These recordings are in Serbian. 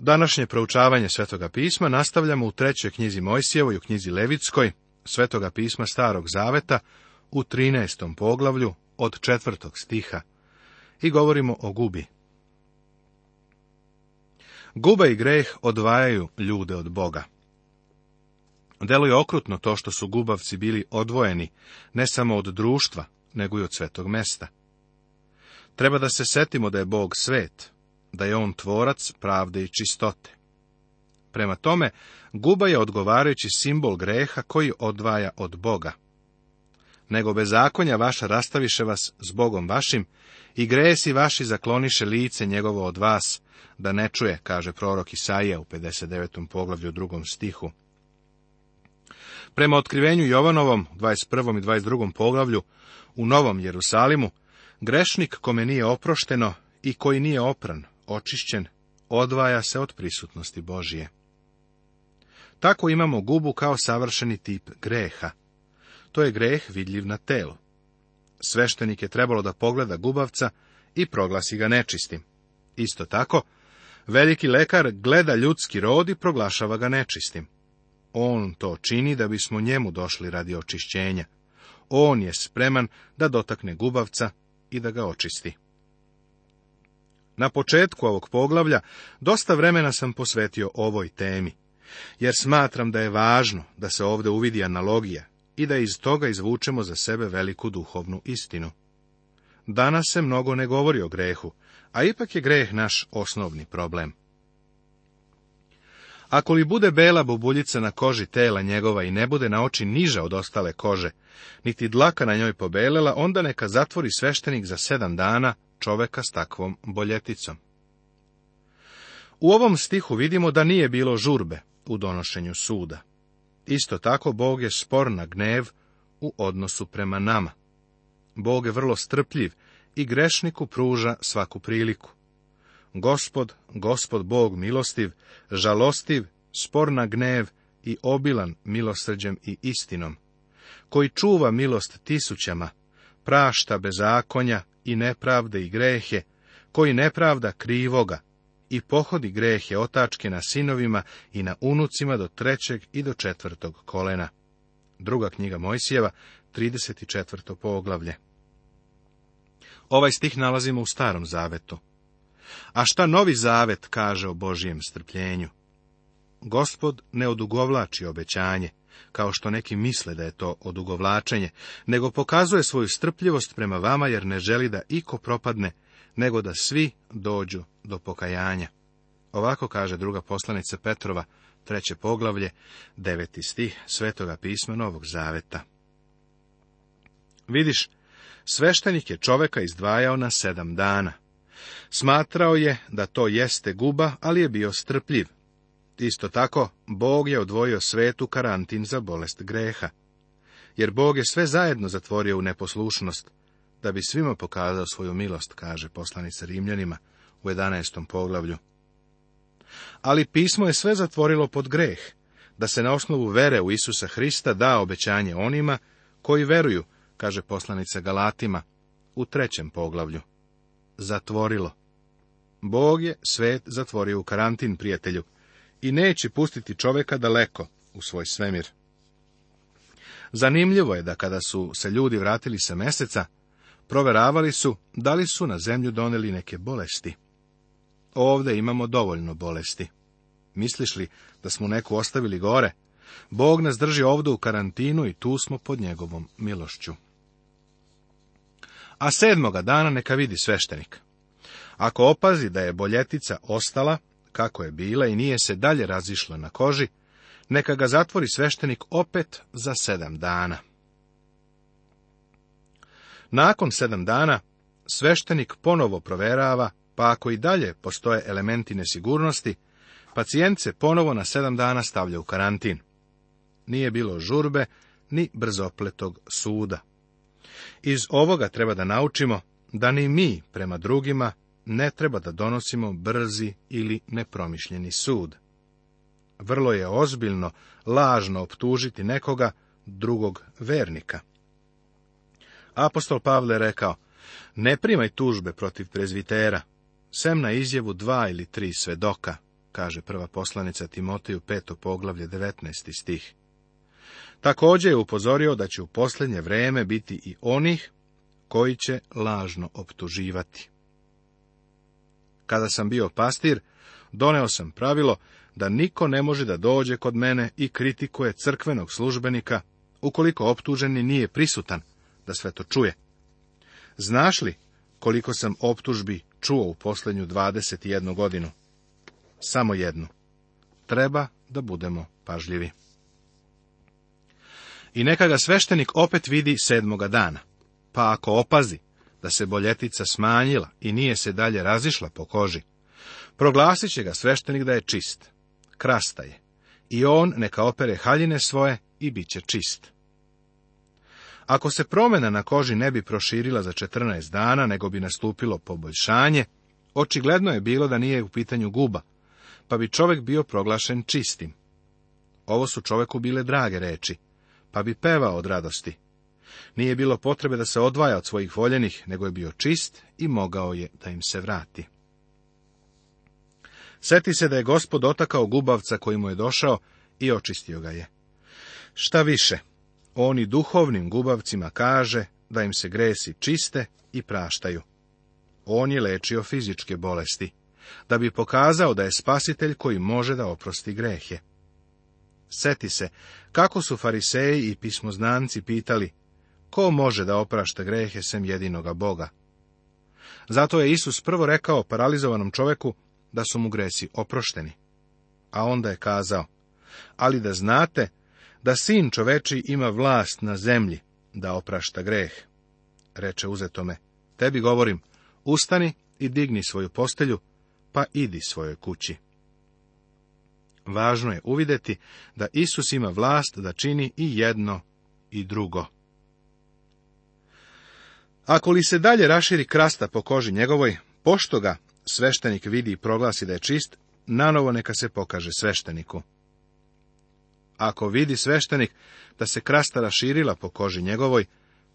Današnje proučavanje Svetoga pisma nastavljamo u trećoj knjizi Mojsijevoj u knjizi Levitskoj, Svetoga pisma Starog Zaveta, u 13. poglavlju od četvrtog stiha i govorimo o gubi. Guba i greh odvajaju ljude od Boga. je okrutno to što su gubavci bili odvojeni, ne samo od društva, nego i od svetog mesta. Treba da se setimo da je Bog svet, da je on tvorac pravde i čistote. Prema tome, guba je odgovarajući simbol greha koji odvaja od Boga. Nego bez zakonja vaša rastaviše vas s Bogom vašim, i gresi vaši zakloniše lice njegovo od vas, da ne čuje, kaže prorok Isaija u 59. poglavlju drugom stihu. Prema otkrivenju Jovanovom, 21. i 22. poglavlju, u Novom Jerusalimu, grešnik kome nije oprošteno i koji nije opran, očišćen, odvaja se od prisutnosti Božije. Tako imamo gubu kao savršeni tip greha. To je greh vidljiv na telu. Sveštenik je trebalo da pogleda gubavca i proglasi ga nečistim. Isto tako, veliki lekar gleda ljudski rod i proglašava ga nečistim. On to čini da bismo njemu došli radi očišćenja. On je spreman da dotakne gubavca i da ga očisti. Na početku ovog poglavlja dosta vremena sam posvetio ovoj temi, jer smatram da je važno da se ovdje uvidi analogija i da iz toga izvučemo za sebe veliku duhovnu istinu. Danas se mnogo ne govori o grehu, a ipak je greh naš osnovni problem. Ako li bude bela bubuljica na koži tela njegova i ne bude na oči niža od ostale kože, niti dlaka na njoj pobelela, onda neka zatvori sveštenik za sedam dana čoveka s takvom boljeticom. U ovom stihu vidimo da nije bilo žurbe u donošenju suda. Isto tako Bog je spor na gnev u odnosu prema nama. Bog je vrlo strpljiv i grešniku pruža svaku priliku. Gospod, gospod Bog milostiv, žalostiv, spor na gnev i obilan milosrđem i istinom, koji čuva milost tisućama, prašta bezakonja i nepravde i grehe, koji nepravda krivoga i pohodi grehe otačke na sinovima i na unucima do trećeg i do četvrtog kolena. Druga knjiga Mojsijeva, 34. poglavlje. Ovaj stih nalazimo u Starom zavetu. A šta novi zavet kaže o Božijem strpljenju? Gospod ne odugovlači obećanje, kao što neki misle da je to odugovlačenje, nego pokazuje svoju strpljivost prema vama jer ne želi da iko propadne, nego da svi dođu do pokajanja. Ovako kaže druga poslanica Petrova, treće poglavlje, deveti stih Svetoga pisma Novog Zaveta. Vidiš, sveštenik je čoveka izdvajao na sedam dana, Smatrao je da to jeste guba, ali je bio strpljiv. Isto tako, Bog je odvojio svetu karantin za bolest greha. Jer Bog je sve zajedno zatvorio u neposlušnost, da bi svima pokazao svoju milost, kaže poslanica Rimljanima u 11. poglavlju. Ali pismo je sve zatvorilo pod greh, da se na osnovu vere u Isusa Hrista da obećanje onima koji veruju, kaže poslanica Galatima u trećem poglavlju zatvorilo. Bog je svet zatvorio u karantin, prijatelju, i neće pustiti čoveka daleko u svoj svemir. Zanimljivo je da kada su se ljudi vratili sa meseca, proveravali su da li su na zemlju doneli neke bolesti. Ovde imamo dovoljno bolesti. Misliš li da smo neku ostavili gore? Bog nas drži ovdje u karantinu i tu smo pod njegovom milošću a sedmoga dana neka vidi sveštenik. Ako opazi da je boljetica ostala, kako je bila i nije se dalje razišla na koži, neka ga zatvori sveštenik opet za sedam dana. Nakon sedam dana, sveštenik ponovo proverava, pa ako i dalje postoje elementi nesigurnosti, pacijent se ponovo na sedam dana stavlja u karantin. Nije bilo žurbe ni brzopletog suda. Iz ovoga treba da naučimo da ni mi prema drugima ne treba da donosimo brzi ili nepromišljeni sud. Vrlo je ozbiljno lažno optužiti nekoga drugog vernika. Apostol Pavle rekao, ne primaj tužbe protiv prezvitera, sem na izjavu dva ili tri svedoka, kaže prva poslanica Timoteju peto poglavlje 19. stih. Također je upozorio da će u posljednje vrijeme biti i onih koji će lažno optuživati. Kada sam bio pastir, doneo sam pravilo da niko ne može da dođe kod mene i kritikuje crkvenog službenika ukoliko optuženi nije prisutan da sve to čuje. Znaš li koliko sam optužbi čuo u posljednju 21 godinu? Samo jednu. Treba da budemo pažljivi i neka ga sveštenik opet vidi sedmoga dana. Pa ako opazi da se boljetica smanjila i nije se dalje razišla po koži, proglasit će ga sveštenik da je čist. Krasta je. I on neka opere haljine svoje i bit će čist. Ako se promjena na koži ne bi proširila za 14 dana, nego bi nastupilo poboljšanje, očigledno je bilo da nije u pitanju guba, pa bi čovjek bio proglašen čistim. Ovo su čovjeku bile drage reči, pa bi pevao od radosti. Nije bilo potrebe da se odvaja od svojih voljenih, nego je bio čist i mogao je da im se vrati. Sjeti se da je gospod otakao gubavca koji mu je došao i očistio ga je. Šta više, oni duhovnim gubavcima kaže da im se gresi čiste i praštaju. On je lečio fizičke bolesti, da bi pokazao da je spasitelj koji može da oprosti grehe. Seti se, kako su fariseji i pismoznanci pitali, ko može da oprašta grehe sem jedinoga Boga? Zato je Isus prvo rekao paralizovanom čoveku da su mu gresi oprošteni. A onda je kazao, ali da znate da sin čoveči ima vlast na zemlji da oprašta greh. Reče uzetome, tebi govorim, ustani i digni svoju postelju, pa idi svojoj kući važno je uvidjeti da Isus ima vlast da čini i jedno i drugo. Ako li se dalje raširi krasta po koži njegovoj, pošto ga sveštenik vidi i proglasi da je čist, nanovo neka se pokaže svešteniku. Ako vidi sveštenik da se krasta raširila po koži njegovoj,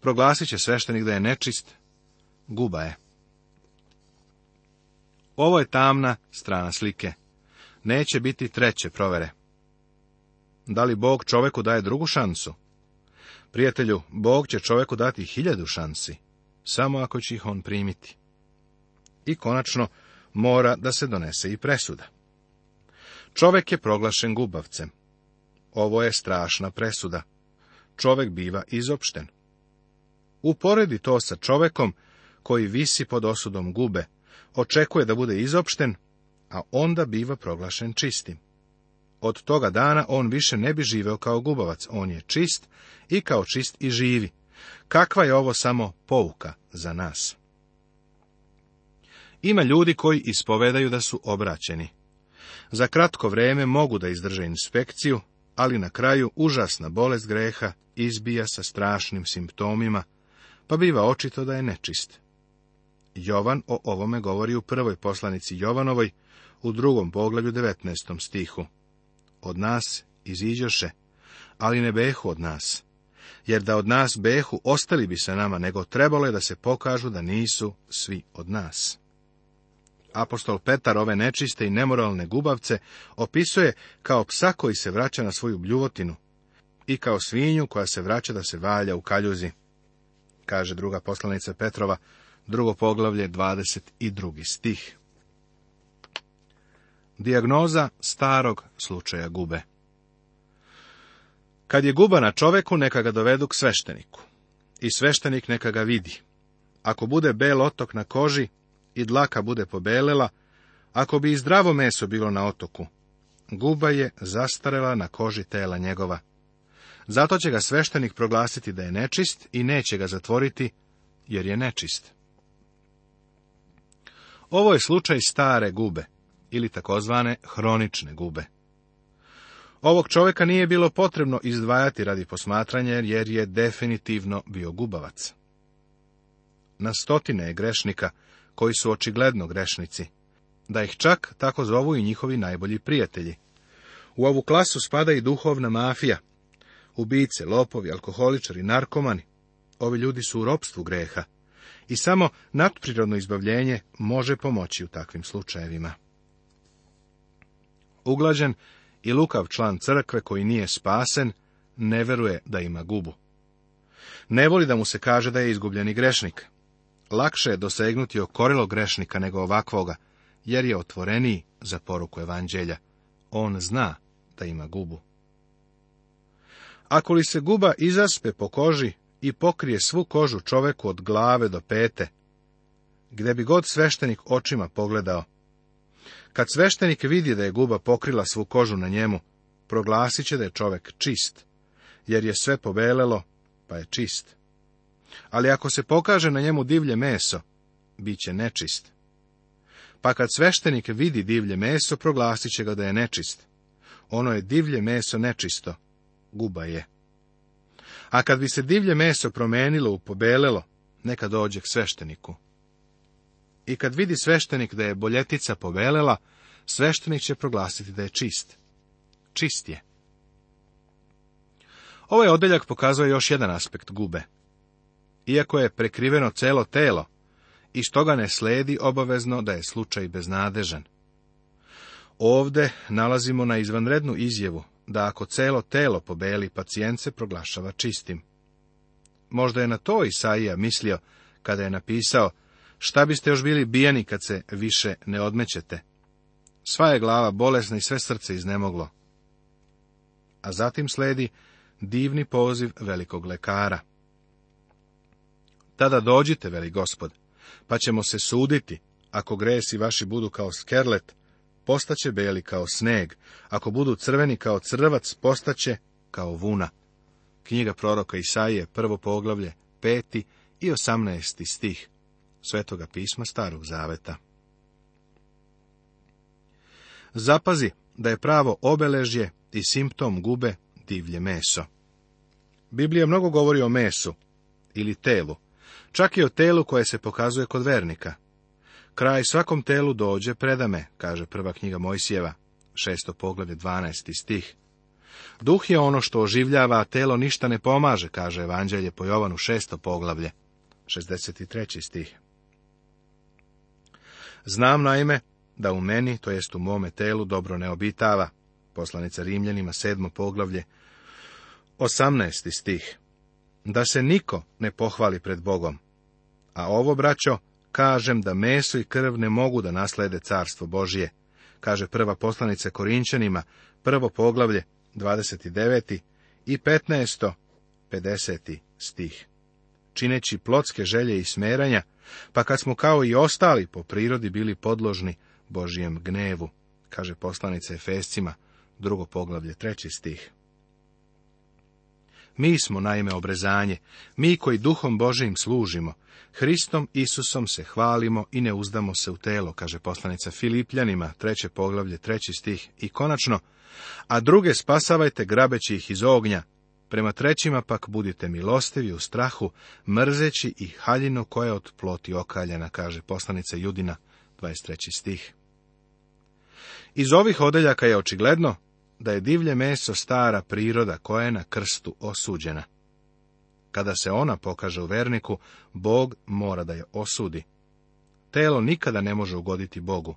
proglasit će sveštenik da je nečist, guba je. Ovo je tamna strana slike neće biti treće provere. Da li Bog čoveku daje drugu šansu? Prijatelju, Bog će čoveku dati hiljadu šansi, samo ako će ih on primiti. I konačno, mora da se donese i presuda. Čovek je proglašen gubavcem. Ovo je strašna presuda. Čovek biva izopšten. Uporedi to sa čovekom koji visi pod osudom gube, očekuje da bude izopšten, a onda biva proglašen čistim. Od toga dana on više ne bi živeo kao gubavac, on je čist i kao čist i živi. Kakva je ovo samo pouka za nas? Ima ljudi koji ispovedaju da su obraćeni. Za kratko vrijeme mogu da izdrže inspekciju, ali na kraju užasna bolest greha izbija sa strašnim simptomima, pa biva očito da je nečist. Jovan o ovome govori u prvoj poslanici Jovanovoj, u drugom poglavlju 19. stihu. Od nas iziđoše, ali ne behu od nas. Jer da od nas behu, ostali bi se nama, nego trebalo je da se pokažu da nisu svi od nas. Apostol Petar ove nečiste i nemoralne gubavce opisuje kao psa koji se vraća na svoju bljuvotinu i kao svinju koja se vraća da se valja u kaljuzi. Kaže druga poslanica Petrova, drugo poglavlje, 22. stih. Dijagnoza starog slučaja gube. Kad je guba na čoveku, neka ga dovedu k svešteniku. I sveštenik neka ga vidi. Ako bude bel otok na koži i dlaka bude pobelela, ako bi i zdravo meso bilo na otoku, guba je zastarela na koži tela njegova. Zato će ga sveštenik proglasiti da je nečist i neće ga zatvoriti, jer je nečist. Ovo je slučaj stare gube ili takozvane hronične gube. Ovog čovjeka nije bilo potrebno izdvajati radi posmatranja, jer je definitivno bio gubavac. Na stotine je grešnika, koji su očigledno grešnici, da ih čak tako zovu i njihovi najbolji prijatelji. U ovu klasu spada i duhovna mafija, ubice, lopovi, alkoholičari, narkomani. Ovi ljudi su u ropstvu greha i samo nadprirodno izbavljenje može pomoći u takvim slučajevima uglađen i lukav član crkve koji nije spasen, ne veruje da ima gubu. Ne voli da mu se kaže da je izgubljeni grešnik. Lakše je dosegnuti okorilo grešnika nego ovakvoga, jer je otvoreniji za poruku evanđelja. On zna da ima gubu. Ako li se guba izaspe po koži i pokrije svu kožu čoveku od glave do pete, gde bi god sveštenik očima pogledao, kad sveštenik vidi da je guba pokrila svu kožu na njemu, proglasit će da je čovek čist, jer je sve pobelelo, pa je čist. Ali ako se pokaže na njemu divlje meso, bit će nečist. Pa kad sveštenik vidi divlje meso, proglasit će ga da je nečist. Ono je divlje meso nečisto, guba je. A kad bi se divlje meso promenilo u pobelelo, neka dođe k svešteniku. I kad vidi sveštenik da je boljetica povelela, sveštenik će proglasiti da je čist. Čist je. Ovaj odeljak pokazuje još jedan aspekt gube. Iako je prekriveno celo telo, i toga ne sledi obavezno da je slučaj beznadežan. Ovde nalazimo na izvanrednu izjevu da ako celo telo pobeli, pacijent se proglašava čistim. Možda je na to Isaija mislio kada je napisao Šta biste još bili bijeni kad se više ne odmećete? Sva je glava bolesna i sve srce iznemoglo. A zatim sledi divni poziv velikog lekara. Tada dođite, veli gospod, pa ćemo se suditi, ako gresi vaši budu kao skerlet, postaće beli kao sneg, ako budu crveni kao crvac, postaće kao vuna. Knjiga proroka Isaije, prvo poglavlje, peti i osamnaesti stih. Svetoga pisma Starog Zaveta. Zapazi da je pravo obeležje i simptom gube divlje meso. Biblija mnogo govori o mesu ili telu, čak i o telu koje se pokazuje kod vernika. Kraj svakom telu dođe predame, kaže prva knjiga Mojsijeva, šesto poglede 12. stih. Duh je ono što oživljava, a telo ništa ne pomaže, kaže Evanđelje po Jovanu šesto poglavlje, 63. stih. Znam naime da u meni, to jest u mome telu, dobro ne obitava. Poslanica Rimljanima, sedmo poglavlje, osamnaesti stih. Da se niko ne pohvali pred Bogom. A ovo, braćo, kažem da meso i krv ne mogu da naslede carstvo Božije, kaže prva poslanica Korinčanima, prvo poglavlje, 29. i 15. 50. stih čineći plotske želje i smeranja, pa kad smo kao i ostali po prirodi bili podložni Božijem gnevu, kaže poslanica Efescima, drugo poglavlje, treći stih. Mi smo naime obrezanje, mi koji duhom Božijim služimo, Hristom Isusom se hvalimo i ne uzdamo se u telo, kaže poslanica Filipljanima, treće poglavlje, treći stih i konačno, a druge spasavajte grabeći ih iz ognja, Prema trećima pak budite milostivi u strahu, mrzeći i haljinu koja od ploti okaljena, kaže poslanica Judina, 23. stih. Iz ovih odeljaka je očigledno da je divlje meso stara priroda koja je na krstu osuđena. Kada se ona pokaže u verniku, Bog mora da je osudi. Telo nikada ne može ugoditi Bogu.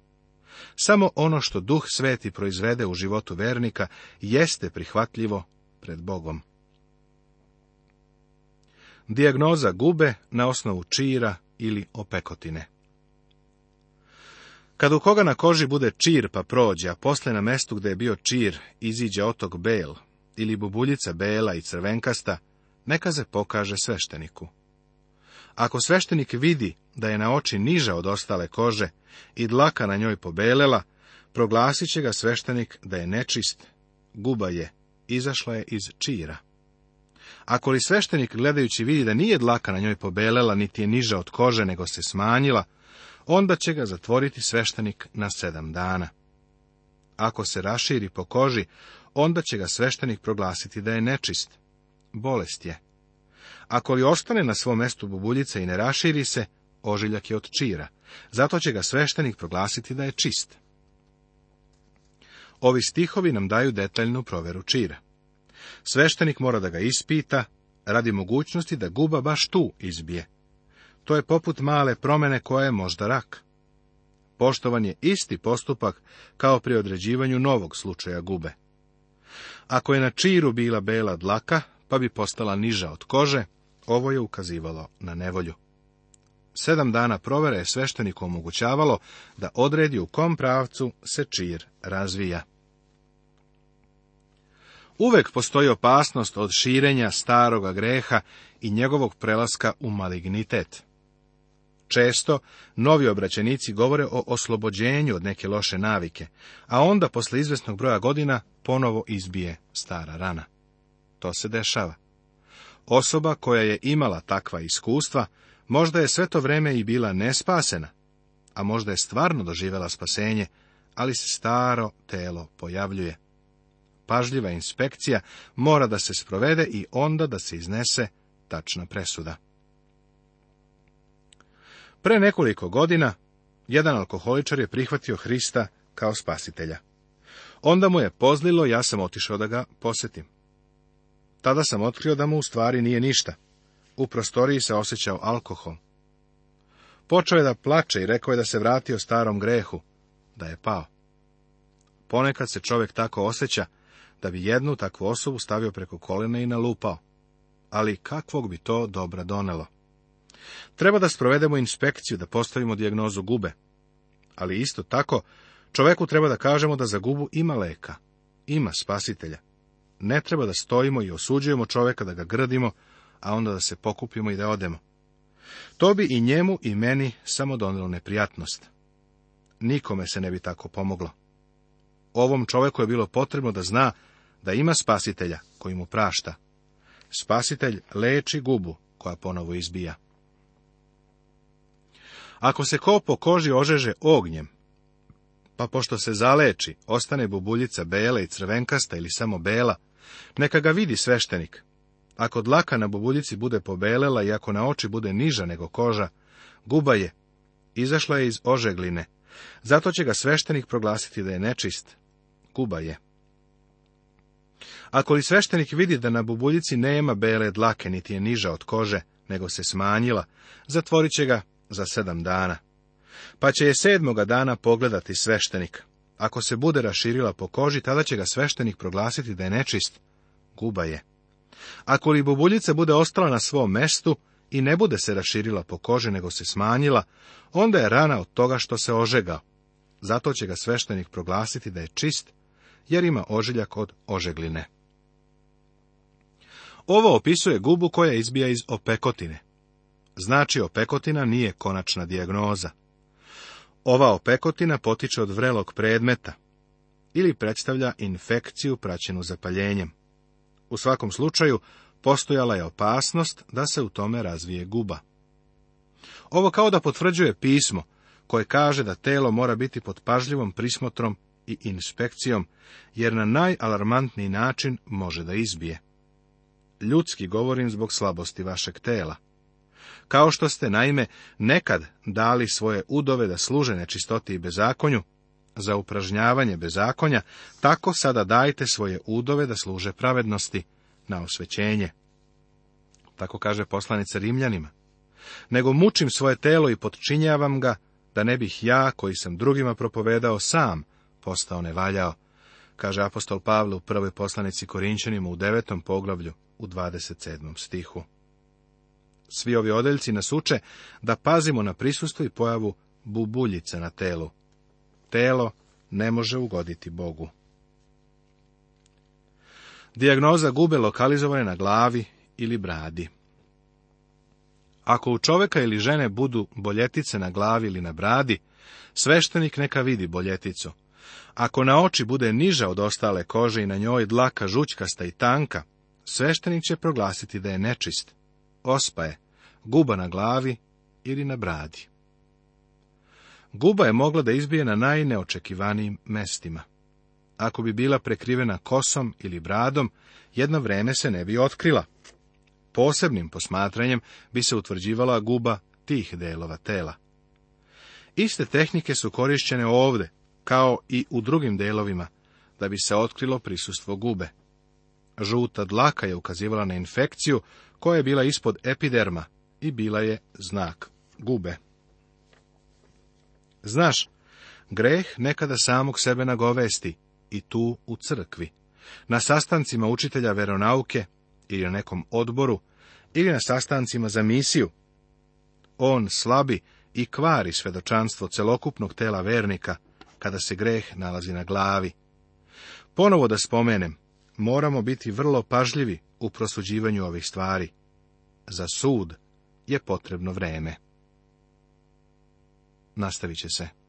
Samo ono što duh sveti proizvede u životu vernika jeste prihvatljivo pred Bogom. Dijagnoza gube na osnovu čira ili opekotine. Kad u koga na koži bude čir pa prođe, a posle na mestu gde je bio čir iziđe otok bel ili bubuljica bela i crvenkasta, neka se pokaže svešteniku. Ako sveštenik vidi da je na oči niža od ostale kože i dlaka na njoj pobelela, proglasit će ga sveštenik da je nečist, guba je, izašla je iz čira. Ako li sveštenik gledajući vidi da nije dlaka na njoj pobelela, niti je niža od kože, nego se smanjila, onda će ga zatvoriti sveštenik na sedam dana. Ako se raširi po koži, onda će ga sveštenik proglasiti da je nečist. Bolest je. Ako li ostane na svom mestu bubuljice i ne raširi se, ožiljak je od čira. Zato će ga sveštenik proglasiti da je čist. Ovi stihovi nam daju detaljnu proveru čira. Sveštenik mora da ga ispita, radi mogućnosti da guba baš tu izbije. To je poput male promene koja je možda rak. Poštovan je isti postupak kao pri određivanju novog slučaja gube. Ako je na čiru bila bela dlaka, pa bi postala niža od kože, ovo je ukazivalo na nevolju. Sedam dana provere je svešteniku omogućavalo da odredi u kom pravcu se čir razvija. Uvek postoji opasnost od širenja staroga greha i njegovog prelaska u malignitet. Često novi obraćenici govore o oslobođenju od neke loše navike, a onda posle izvesnog broja godina ponovo izbije stara rana. To se dešava. Osoba koja je imala takva iskustva, možda je sve to vreme i bila nespasena, a možda je stvarno doživjela spasenje, ali se staro telo pojavljuje pažljiva inspekcija mora da se sprovede i onda da se iznese tačna presuda. Pre nekoliko godina jedan alkoholičar je prihvatio Hrista kao spasitelja. Onda mu je pozlilo, ja sam otišao da ga posetim. Tada sam otkrio da mu u stvari nije ništa. U prostoriji se osjećao alkohol. Počeo je da plače i rekao je da se vratio starom grehu, da je pao. Ponekad se čovjek tako osjeća, da bi jednu takvu osobu stavio preko kolena i nalupao. Ali kakvog bi to dobra donelo? Treba da sprovedemo inspekciju, da postavimo dijagnozu gube. Ali isto tako, čoveku treba da kažemo da za gubu ima leka, ima spasitelja. Ne treba da stojimo i osuđujemo čoveka, da ga grdimo, a onda da se pokupimo i da odemo. To bi i njemu i meni samo donelo neprijatnost. Nikome se ne bi tako pomoglo. Ovom čoveku je bilo potrebno da zna da ima spasitelja koji mu prašta. Spasitelj leči gubu koja ponovo izbija. Ako se ko po koži ožeže ognjem, pa pošto se zaleči, ostane bubuljica bela i crvenkasta ili samo bela, neka ga vidi sveštenik. Ako dlaka na bubuljici bude pobelela i ako na oči bude niža nego koža, guba je, izašla je iz ožegline, zato će ga sveštenik proglasiti da je nečist. Guba je. Ako li sveštenik vidi da na bubuljici nema bele dlake, niti je niža od kože, nego se smanjila, zatvorit će ga za sedam dana. Pa će je sedmoga dana pogledati sveštenik. Ako se bude raširila po koži, tada će ga sveštenik proglasiti da je nečist. Guba je. Ako li bubuljica bude ostala na svom mestu i ne bude se raširila po koži, nego se smanjila, onda je rana od toga što se ožega. Zato će ga sveštenik proglasiti da je čist jer ima ožiljak od ožegline. Ovo opisuje gubu koja izbija iz opekotine. Znači, opekotina nije konačna dijagnoza. Ova opekotina potiče od vrelog predmeta ili predstavlja infekciju praćenu zapaljenjem. U svakom slučaju, postojala je opasnost da se u tome razvije guba. Ovo kao da potvrđuje pismo, koje kaže da telo mora biti pod pažljivom prismotrom i inspekcijom, jer na najalarmantniji način može da izbije. Ljudski govorim zbog slabosti vašeg tela. Kao što ste, naime, nekad dali svoje udove da služe nečistoti i bezakonju, za upražnjavanje bezakonja, tako sada dajte svoje udove da služe pravednosti, na osvećenje. Tako kaže poslanica Rimljanima. Nego mučim svoje telo i potčinjavam ga, da ne bih ja, koji sam drugima propovedao sam, postao nevaljao, kaže apostol Pavle u prvoj poslanici Korinčanima u devetom poglavlju u 27. stihu. Svi ovi odeljci nas uče da pazimo na prisustvo i pojavu bubuljice na telu. Telo ne može ugoditi Bogu. Dijagnoza gube lokalizovane na glavi ili bradi. Ako u čoveka ili žene budu boljetice na glavi ili na bradi, sveštenik neka vidi boljeticu, ako na oči bude niža od ostale kože i na njoj dlaka žućkasta i tanka, sveštenik će proglasiti da je nečist. Ospa je, guba na glavi ili na bradi. Guba je mogla da izbije na najneočekivanijim mestima. Ako bi bila prekrivena kosom ili bradom, jedno vreme se ne bi otkrila. Posebnim posmatranjem bi se utvrđivala guba tih delova tela. Iste tehnike su korišćene ovde, kao i u drugim delovima, da bi se otkrilo prisustvo gube. Žuta dlaka je ukazivala na infekciju koja je bila ispod epiderma i bila je znak gube. Znaš, greh nekada samog sebe nagovesti i tu u crkvi, na sastancima učitelja veronauke ili na nekom odboru ili na sastancima za misiju. On slabi i kvari svedočanstvo celokupnog tela vernika, kada se greh nalazi na glavi. Ponovo da spomenem, moramo biti vrlo pažljivi u prosuđivanju ovih stvari. Za sud je potrebno vreme. Nastavit će se.